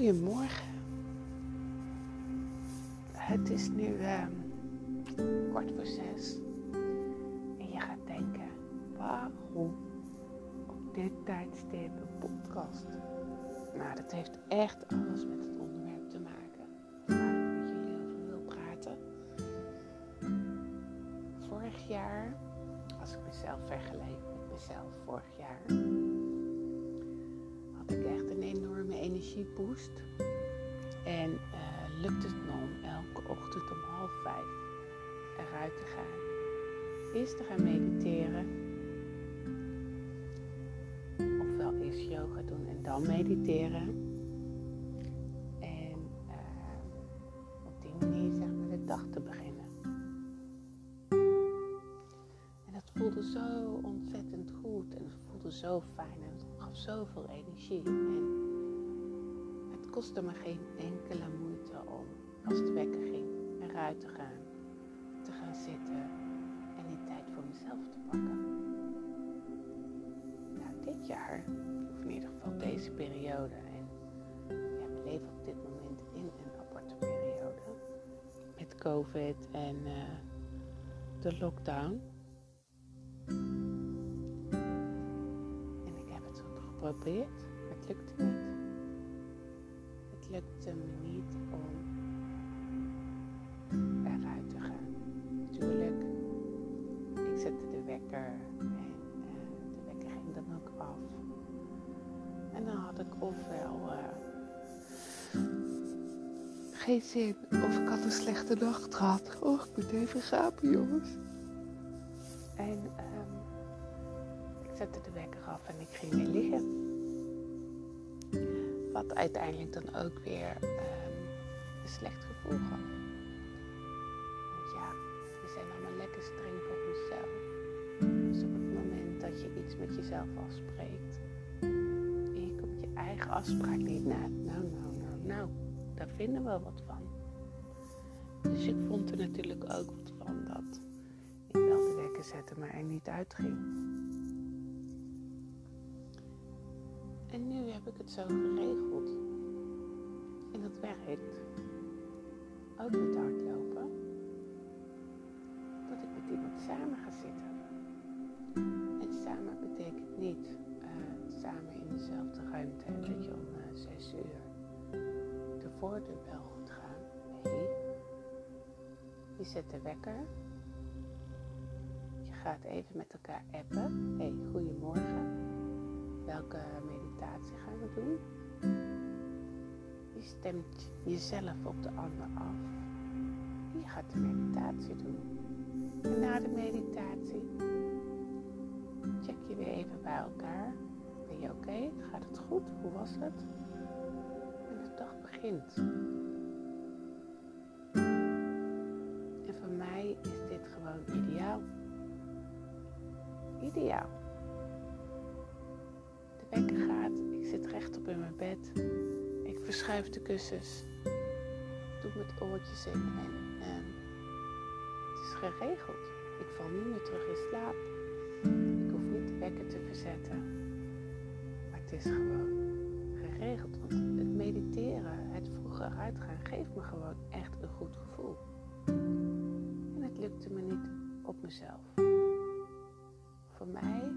Goedemorgen. Het is nu uh, kwart voor zes. En je gaat denken, waarom op dit tijdstip een podcast? Nou, dat heeft echt alles met het onderwerp te maken. Waar ik met jullie over wil praten. Vorig jaar, als ik mezelf vergeleek met mezelf vorig jaar energieboost. En uh, lukt het me om elke ochtend om half vijf eruit te gaan. Eerst te gaan mediteren. Ofwel eerst yoga doen en dan mediteren. En uh, op die manier zeg maar de dag te beginnen. En dat voelde zo ontzettend goed en het voelde zo fijn en het gaf zoveel energie. En kostte me geen enkele moeite om, als het wekker ging, eruit te gaan, te gaan zitten en die tijd voor mezelf te pakken. Nou, dit jaar, of in ieder geval deze periode, en ja, we leven op dit moment in een aparte periode met COVID en uh, de lockdown. En ik heb het geprobeerd, maar het lukte niet ofwel uh, geen zin of ik had een slechte nacht gehad. Oh, ik moet even gapen, jongens. En um, ik zette de wekker af en ik ging weer liggen. Wat uiteindelijk dan ook weer um, een slecht gevoel gaf. Eigen afspraak niet na, nou, nou, nou, nou, daar vinden we wat van. Dus ik vond er natuurlijk ook wat van dat ik wel de wekker zette, maar er niet uitging. En nu heb ik het zo geregeld. En dat werkt. Ook met hardlopen. Dat ik met iemand samen ga zitten. En samen betekent niet samen in dezelfde ruimte. Dat je om uh, zes uur de voordeur wel goed gaan. Nee. Je zet de wekker. Je gaat even met elkaar appen. hey, goedemorgen welke meditatie gaan we doen. Je stemt jezelf op de ander af. Je gaat de meditatie doen. En na de meditatie check je weer even bij elkaar. Oké? Gaat het goed? Hoe was het? De dag begint. En voor mij is dit gewoon ideaal. Ideaal wekker gaat. Ik zit rechtop in mijn bed. Ik verschuif de kussens. Doe met oortjes in en het is geregeld. Ik val niet meer terug in slaap. Ik hoef niet de wekker te verzetten. Het is gewoon geregeld. Want het mediteren, het vroeger uitgaan, geeft me gewoon echt een goed gevoel. En het lukte me niet op mezelf. Voor mij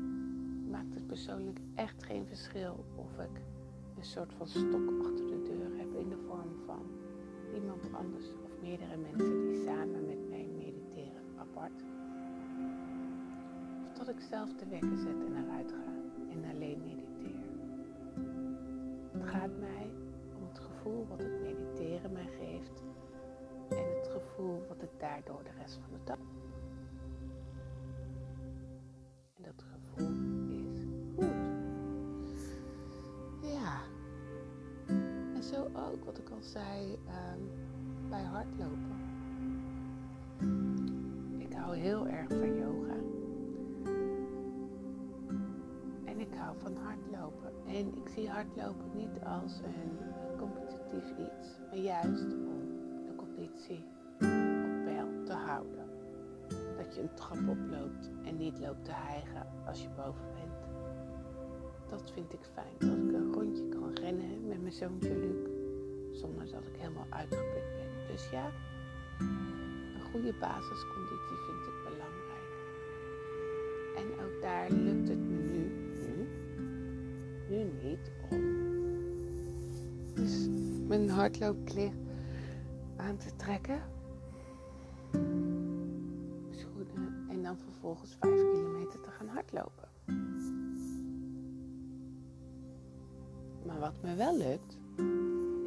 maakt het persoonlijk echt geen verschil of ik een soort van stok achter de deur heb in de vorm van iemand anders of meerdere mensen die samen met mij mediteren apart. Of dat ik zelf de wekker zet en eruit ga en alleen daardoor de rest van de dag ook, wat ik al zei, ehm, bij hardlopen. Ik hou heel erg van yoga. En ik hou van hardlopen. En ik zie hardlopen niet als een competitief iets, maar juist om de conditie Dat je een trap oploopt en niet loopt te hijgen als je boven bent. Dat vind ik fijn. Dat ik een rondje kan rennen met mijn zoontje Luc zonder dat ik helemaal uitgeput ben. Dus ja, een goede basisconditie vind ik belangrijk. En ook daar lukt het me nu, nu, nu niet om dus mijn hardloopkleer aan te trekken. Vervolgens 5 kilometer te gaan hardlopen. Maar wat me wel lukt,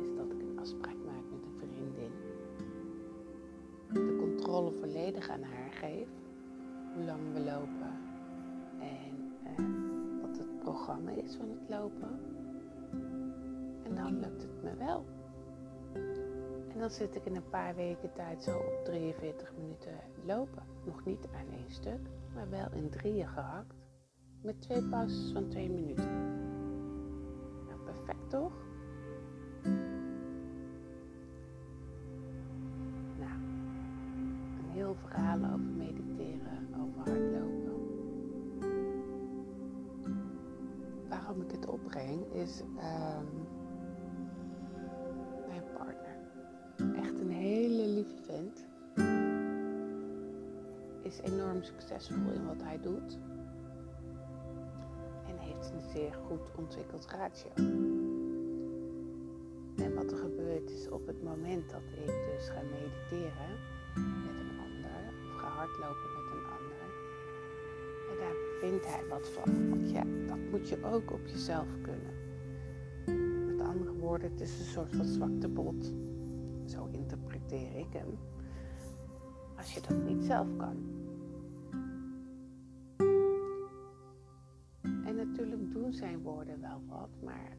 is dat ik een afspraak maak met een vriendin. De controle volledig aan haar geef. Hoe lang we lopen. En eh, wat het programma is van het lopen. En dan lukt het me wel. En dan zit ik in een paar weken tijd zo op 43 minuten lopen. Nog niet aan één stuk, maar wel in drieën gehakt. Met twee pauzes van twee minuten. Nou, perfect toch? Nou, een heel verhaal over mediteren, over hardlopen. Waarom ik het opbreng is um, Is enorm succesvol in wat hij doet. En heeft een zeer goed ontwikkeld ratio. En wat er gebeurt is op het moment dat ik dus ga mediteren met een ander of ga hardlopen met een ander. Daar vindt hij wat van. Want ja, dat moet je ook op jezelf kunnen. Met andere woorden, het is een soort van zwaktebod. Zo interpreteer ik hem. Als je dat niet zelf kan. En natuurlijk doen zijn woorden wel wat, maar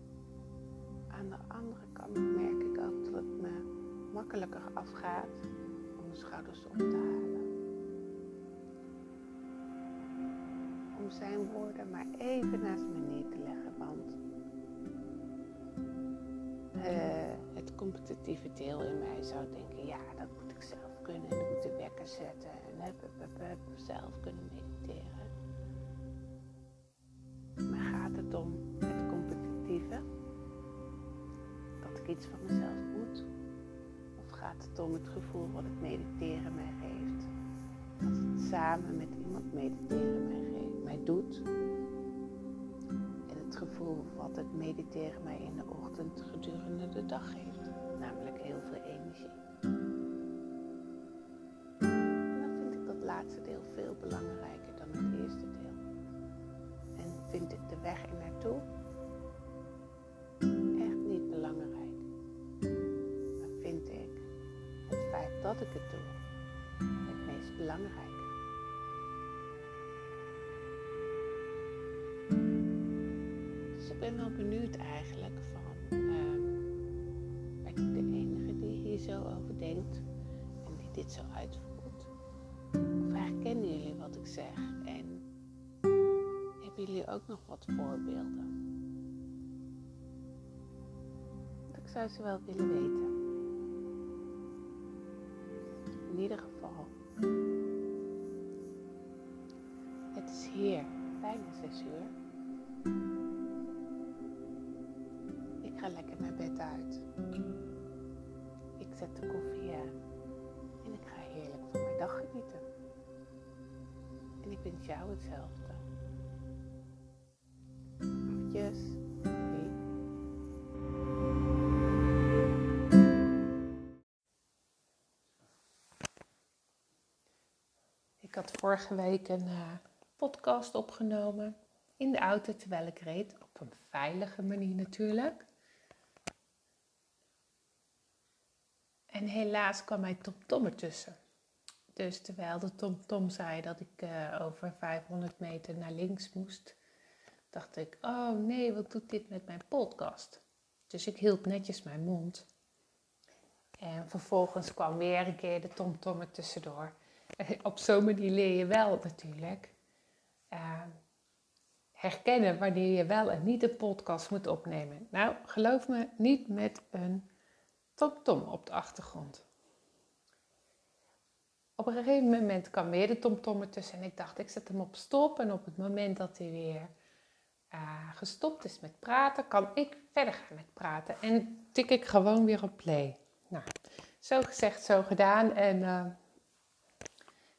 aan de andere kant merk ik ook dat het me makkelijker afgaat om mijn schouders op te halen. Om zijn woorden maar even naast me neer te leggen, want uh, het competitieve deel in mij zou denken, ja, dat moet ik zelf kunnen en ik moet de wekker zetten en zelf kunnen mediteren. Maar gaat het om het competitieve? Dat ik iets van mezelf moet? Of gaat het om het gevoel wat het mediteren mij geeft? Dat het samen met iemand mediteren mij, geeft, mij doet? En het gevoel wat het mediteren mij in de ochtend gedurende de dag geeft? Laatste deel veel belangrijker dan het eerste deel. En vind ik de weg er naartoe echt niet belangrijk. Maar vind ik het feit dat ik het doe het meest belangrijke. Dus ik ben wel benieuwd eigenlijk van, uh, ben ik de enige die hier zo over denkt en die dit zo uitvoert? Zeg en hebben jullie ook nog wat voorbeelden? Ik zou ze wel willen weten. In ieder geval, het is hier bijna 6 uur. Ik ga lekker mijn bed uit. Ik zet de koffie jou hetzelfde. Doei. Ik had vorige week een uh, podcast opgenomen in de auto terwijl ik reed. Op een veilige manier natuurlijk. En helaas kwam mijn TomTom ertussen. Dus terwijl de TomTom zei dat ik uh, over 500 meter naar links moest, dacht ik: Oh nee, wat doet dit met mijn podcast? Dus ik hield netjes mijn mond. En vervolgens kwam weer een keer de TomTom er tussendoor. Op zo'n manier leer je wel natuurlijk uh, herkennen wanneer je wel en niet een podcast moet opnemen. Nou, geloof me, niet met een TomTom op de achtergrond. Op een gegeven moment kwam weer de TomTom ertussen en ik dacht, ik zet hem op stop. En op het moment dat hij weer uh, gestopt is met praten, kan ik verder gaan met praten. En tik ik gewoon weer op play. Nou, zo gezegd, zo gedaan. En uh,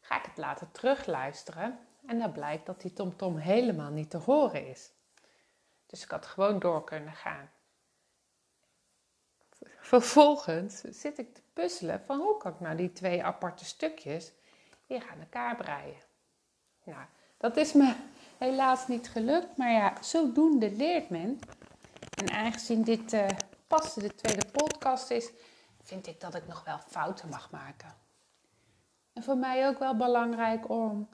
ga ik het later terugluisteren. En dan blijkt dat die TomTom helemaal niet te horen is. Dus ik had gewoon door kunnen gaan. Vervolgens zit ik te puzzelen van hoe kan ik nou die twee aparte stukjes weer aan elkaar breien. Nou, dat is me helaas niet gelukt, maar ja, zodoende leert men. En aangezien dit uh, pas de tweede podcast is, vind ik dat ik nog wel fouten mag maken. En voor mij ook wel belangrijk om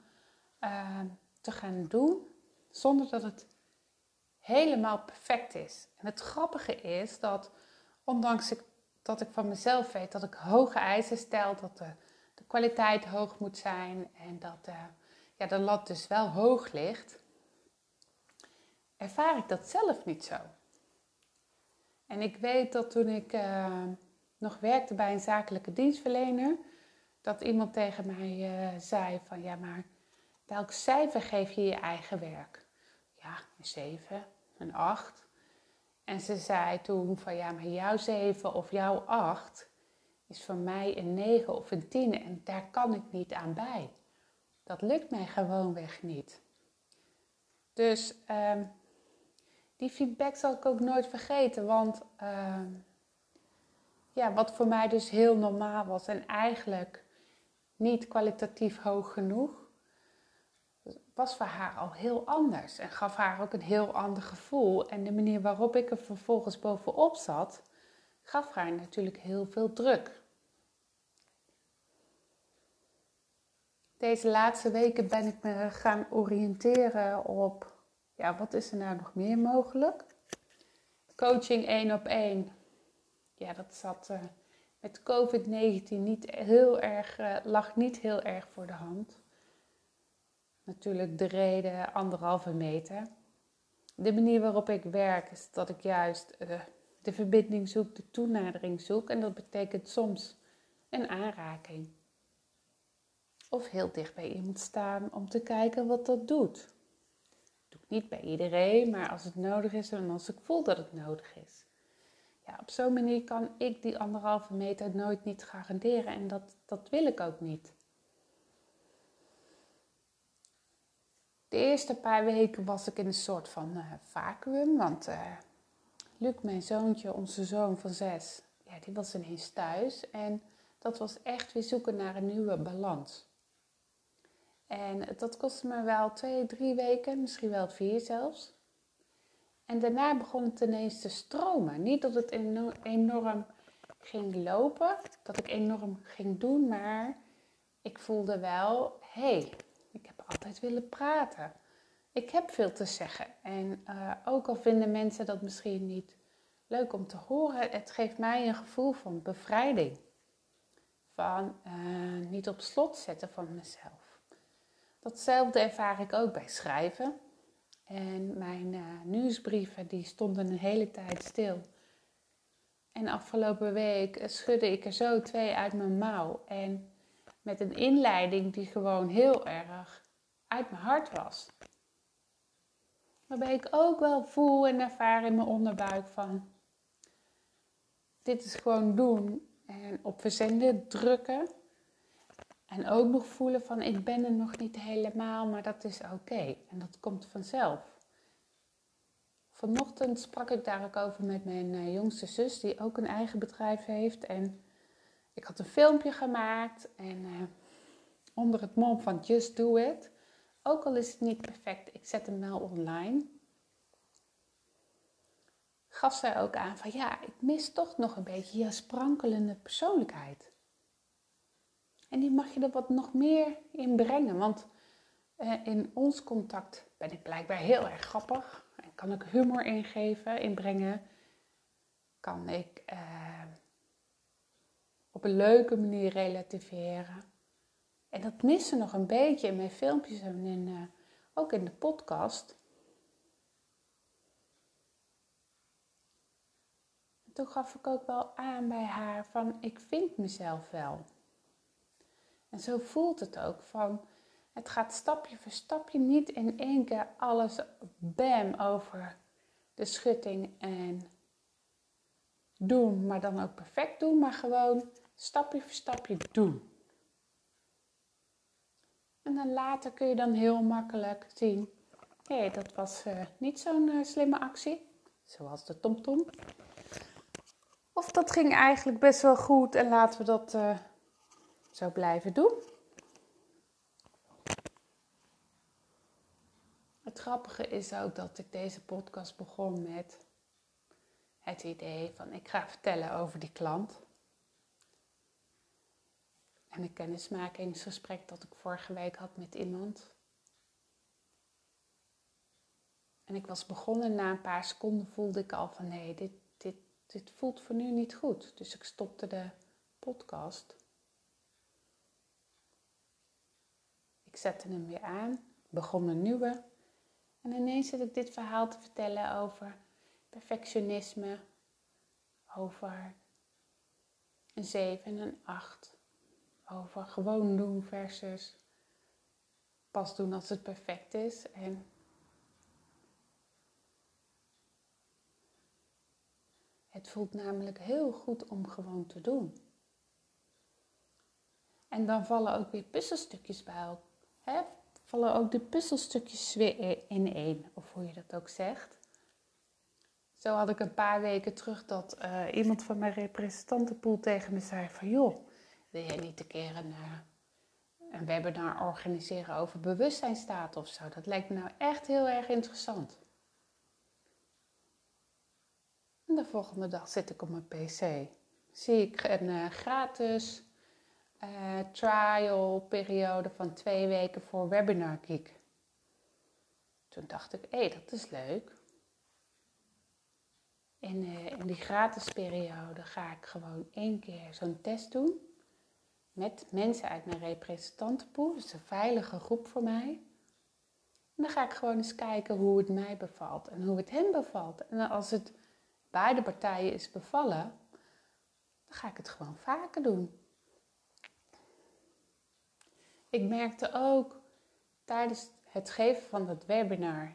uh, te gaan doen zonder dat het helemaal perfect is. En het grappige is dat, ondanks ik, dat ik van mezelf weet dat ik hoge eisen stel, dat de, de kwaliteit hoog moet zijn en dat uh, ja, de lat dus wel hoog ligt, ervaar ik dat zelf niet zo. En ik weet dat toen ik uh, nog werkte bij een zakelijke dienstverlener, dat iemand tegen mij uh, zei van ja, maar welk cijfer geef je je eigen werk? Ja, een 7, een 8. En ze zei toen van ja, maar jouw 7 of jouw 8 is voor mij een 9 of een 10 en daar kan ik niet aan bij. Dat lukt mij gewoonweg niet. Dus um, die feedback zal ik ook nooit vergeten. Want uh, ja, wat voor mij dus heel normaal was en eigenlijk niet kwalitatief hoog genoeg, was voor haar al heel anders. En gaf haar ook een heel ander gevoel. En de manier waarop ik er vervolgens bovenop zat, gaf haar natuurlijk heel veel druk. Deze laatste weken ben ik me gaan oriënteren op ja, wat is er nou nog meer mogelijk? Coaching één op één. Ja, dat zat uh, met COVID-19 niet heel erg, uh, lag niet heel erg voor de hand. Natuurlijk de reden anderhalve meter. De manier waarop ik werk is dat ik juist uh, de verbinding zoek, de toenadering zoek. En dat betekent soms een aanraking. Of heel dicht bij iemand staan om te kijken wat dat doet. Niet bij iedereen, maar als het nodig is en als ik voel dat het nodig is. Ja, op zo'n manier kan ik die anderhalve meter nooit niet garanderen en dat, dat wil ik ook niet. De eerste paar weken was ik in een soort van uh, vacuüm, want uh, Luc, mijn zoontje, onze zoon van zes, ja, die was ineens thuis en dat was echt weer zoeken naar een nieuwe balans. En dat kostte me wel twee, drie weken, misschien wel vier zelfs. En daarna begon het ineens te stromen. Niet dat het enorm ging lopen, dat ik enorm ging doen, maar ik voelde wel, hé, hey, altijd willen praten. Ik heb veel te zeggen. En uh, ook al vinden mensen dat misschien niet leuk om te horen, het geeft mij een gevoel van bevrijding. Van uh, niet op slot zetten van mezelf. Datzelfde ervaar ik ook bij schrijven. En mijn uh, nieuwsbrieven die stonden een hele tijd stil. En afgelopen week schudde ik er zo twee uit mijn mouw. En met een inleiding die gewoon heel erg uit mijn hart was. Waarbij ik ook wel voel en ervaar in mijn onderbuik van... Dit is gewoon doen en op verzenden drukken. En ook nog voelen van ik ben er nog niet helemaal, maar dat is oké. En dat komt vanzelf. Vanochtend sprak ik daar ook over met mijn uh, jongste zus, die ook een eigen bedrijf heeft. En ik had een filmpje gemaakt en uh, onder het mom van Just Do It. Ook al is het niet perfect, ik zet hem wel online. Gaf zij ook aan van ja, ik mis toch nog een beetje je sprankelende persoonlijkheid. En die mag je er wat nog meer in brengen. Want uh, in ons contact ben ik blijkbaar heel erg grappig. En kan ik humor ingeven, inbrengen. Kan ik uh, op een leuke manier relativeren. En dat missen nog een beetje in mijn filmpjes en in, uh, ook in de podcast. toen gaf ik ook wel aan bij haar van ik vind mezelf wel. En zo voelt het ook van Het gaat stapje voor stapje, niet in één keer alles bam over de schutting en doen, maar dan ook perfect doen, maar gewoon stapje voor stapje doen. En dan later kun je dan heel makkelijk zien, hé, hey, dat was uh, niet zo'n uh, slimme actie, zoals de tomtom. Of dat ging eigenlijk best wel goed en laten we dat uh, zo blijven doen. Het grappige is ook dat ik deze podcast begon met het idee van ik ga vertellen over die klant. En een kennismakingsgesprek dat ik vorige week had met iemand. En ik was begonnen, na een paar seconden voelde ik al van nee, dit, dit, dit voelt voor nu niet goed. Dus ik stopte de podcast. Ik zette hem weer aan, begon een nieuwe. En ineens zit ik dit verhaal te vertellen over perfectionisme, over een 7 en een 8, over gewoon doen versus pas doen als het perfect is. En het voelt namelijk heel goed om gewoon te doen. En dan vallen ook weer puzzelstukjes bij elkaar. Vallen ook de puzzelstukjes weer in één, of hoe je dat ook zegt. Zo had ik een paar weken terug dat uh, iemand van mijn representantenpool tegen me zei van... joh, wil jij niet een keer een, uh, een webinar organiseren over bewustzijnstaat of zo? Dat lijkt me nou echt heel erg interessant. En de volgende dag zit ik op mijn pc. Zie ik een uh, gratis trial periode van twee weken voor Webinar Geek. Toen dacht ik, hé, hey, dat is leuk. Uh, in die gratis periode ga ik gewoon één keer zo'n test doen. Met mensen uit mijn representantenpool. Dus een veilige groep voor mij. En dan ga ik gewoon eens kijken hoe het mij bevalt en hoe het hen bevalt. En als het beide partijen is bevallen, dan ga ik het gewoon vaker doen. Ik merkte ook tijdens het geven van dat webinar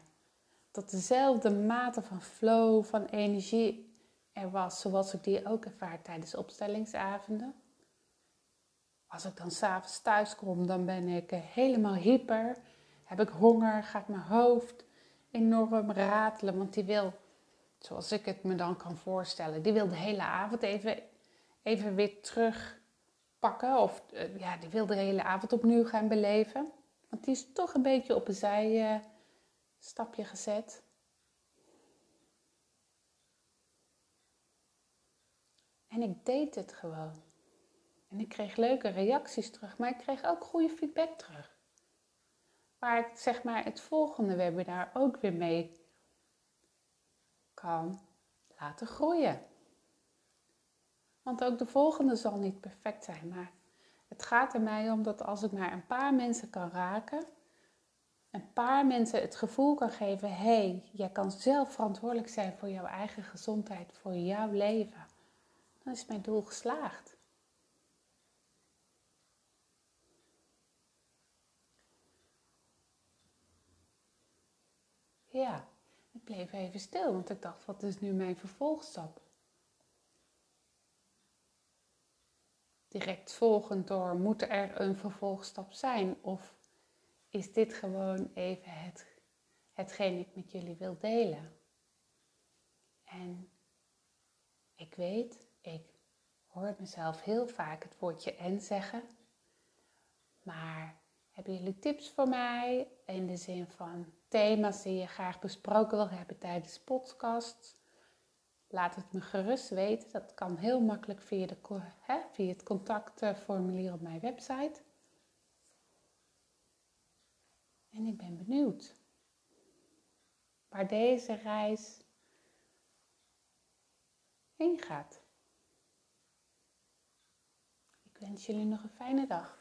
dat dezelfde mate van flow, van energie er was, zoals ik die ook ervaar tijdens opstellingsavonden. Als ik dan s'avonds thuis kom, dan ben ik helemaal hyper. Heb ik honger, gaat mijn hoofd enorm ratelen, want die wil, zoals ik het me dan kan voorstellen, die wil de hele avond even, even weer terugpakken. Of uh, ja, die wil de hele avond opnieuw gaan beleven. Want die is toch een beetje op een zij, uh, stapje gezet. En ik deed het gewoon. En ik kreeg leuke reacties terug, maar ik kreeg ook goede feedback terug. Waar ik zeg maar het volgende webinar ook weer mee kan laten groeien. Want ook de volgende zal niet perfect zijn, maar het gaat er mij om dat als ik maar een paar mensen kan raken, een paar mensen het gevoel kan geven: hé, hey, jij kan zelf verantwoordelijk zijn voor jouw eigen gezondheid, voor jouw leven, dan is mijn doel geslaagd. Ja, ik bleef even stil, want ik dacht: wat is nu mijn vervolgstap? Direct volgend door, moet er een vervolgstap zijn? Of is dit gewoon even het, hetgeen ik met jullie wil delen. En ik weet, ik hoor mezelf heel vaak het woordje en zeggen. Maar hebben jullie tips voor mij in de zin van thema's die je graag besproken wil hebben tijdens podcast? Laat het me gerust weten. Dat kan heel makkelijk via, de, hè, via het contactformulier op mijn website. En ik ben benieuwd waar deze reis heen gaat. Ik wens jullie nog een fijne dag.